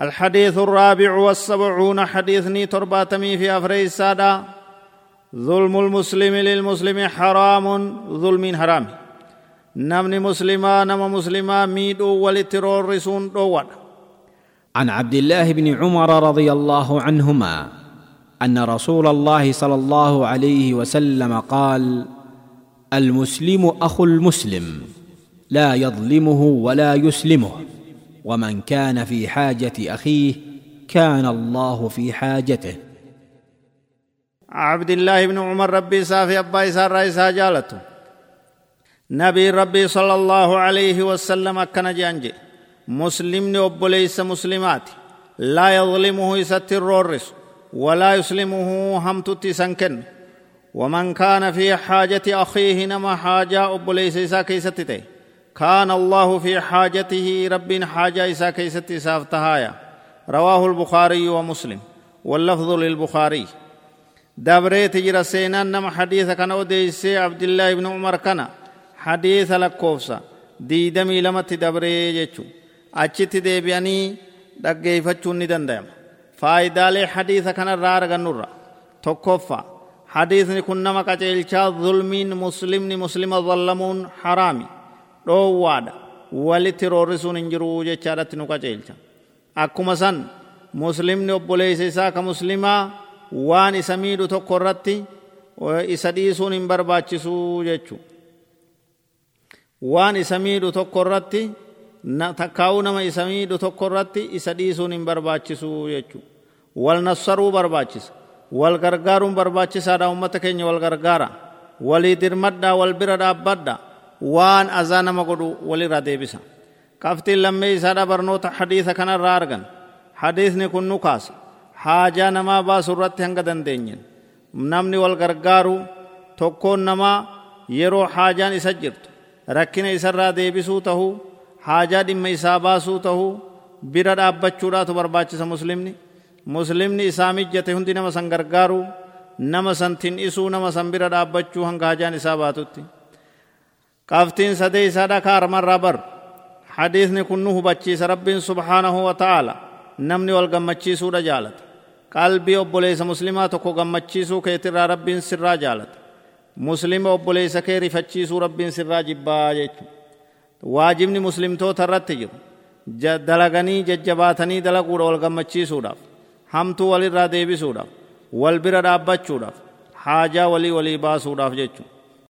الحديث الرابع والسبعون حديثني ترباتمي في أفري السادة ظلم المسلم للمسلم حرام ظلم حرام. نمني مسلما نم مسلما ميدو ولترور رسون دوان عن عبد الله بن عمر رضي الله عنهما أن رسول الله صلى الله عليه وسلم قال المسلم أخو المسلم لا يظلمه ولا يسلمه. ومن كان في حاجة أخيه كان الله في حاجته. عبد الله بن عمر ربي سافي أبا إسار رئيسا جالته. نبي ربي صلى الله عليه وسلم أكنا جانجي. مسلم أبو ليس مسلمات. لا يظلمه يستر الرس ولا يسلمه همتت سنكن ومن كان في حاجة أخيه نما حاجة أبو ليس إسا كيستته كان الله في حاجته رب حاجة إسا كيست سافتهايا رواه البخاري ومسلم واللفظ للبخاري دبريت جرى سينان نما حديث كان وديسي عبد الله بن عمر كان حديث لكوفسا ديدمي لمت دبري جيچو achitti deebi'anii dhaggeeffachuun ni danda'ama faayidaalee hadiisa kanarraa argannurra tokkoffaa hadiisni kun nama qaceelchaa zulmiin muslimni muslima zallamuun haraami dhoowwaadha. Walitti roorrisuun hin jiruu jechaadhatti nu qaceelcha akkuma san muslimni obboleessa isaa ka muslimaa waan isa miidhu tokko irratti isa dhiisuun hin barbaachisuu jechuu waan isa miidhu tokko irratti takkaa'uu nama isa miidhu tokko irratti isa dhiisuun hin barbaachisu jechuudha wal nassaruu barbaachisa. Wal gargaaruun barbaachisaadha ummata keenya wal gargaara. Walii dirmadhaa wal bira dhaabbadha waan azaa nama godhu walirra deebisa qabxiin lammee isaadha barnoota hadiisa kanarraa argan hadiisni kun nu kaasa haajaa namaa baasu hanga dandeenyen namni wal gargaaru tokkoon namaa yeroo haajaan isa jirtu rakkina isarraa deebisuu tahuu haajaa dhimma isaa baasuu tahuu bira dhaabbachuudhaatu barbaachisa muslimni muslimni isaa mijjate hundi nama san gargaaru nama san tin'isuu nama san bira dhaabbachuu hanga haajaan isaa baatutti qabxiin sadee isaadha kaarmarraa bar hadiisni kun nu hubachiisa rabbiin subhaanahu wa ta'aala namni wal gammachiisuudha jaalata qalbii obboleessa muslimaa tokko gammachiisuu keetirraa rabbiin sirraa jaalata muslima obboleessa kee rifachiisuu rabbiin sirraa jibbaa jechuudha waajibni muslimtoota irratti jiru dalaganii jajjabaatanii dalaguudha wal gammachiisuudhaaf hamtuu walirraa deebisuudhaaf wal bira dhaabbachuudhaaf haajaa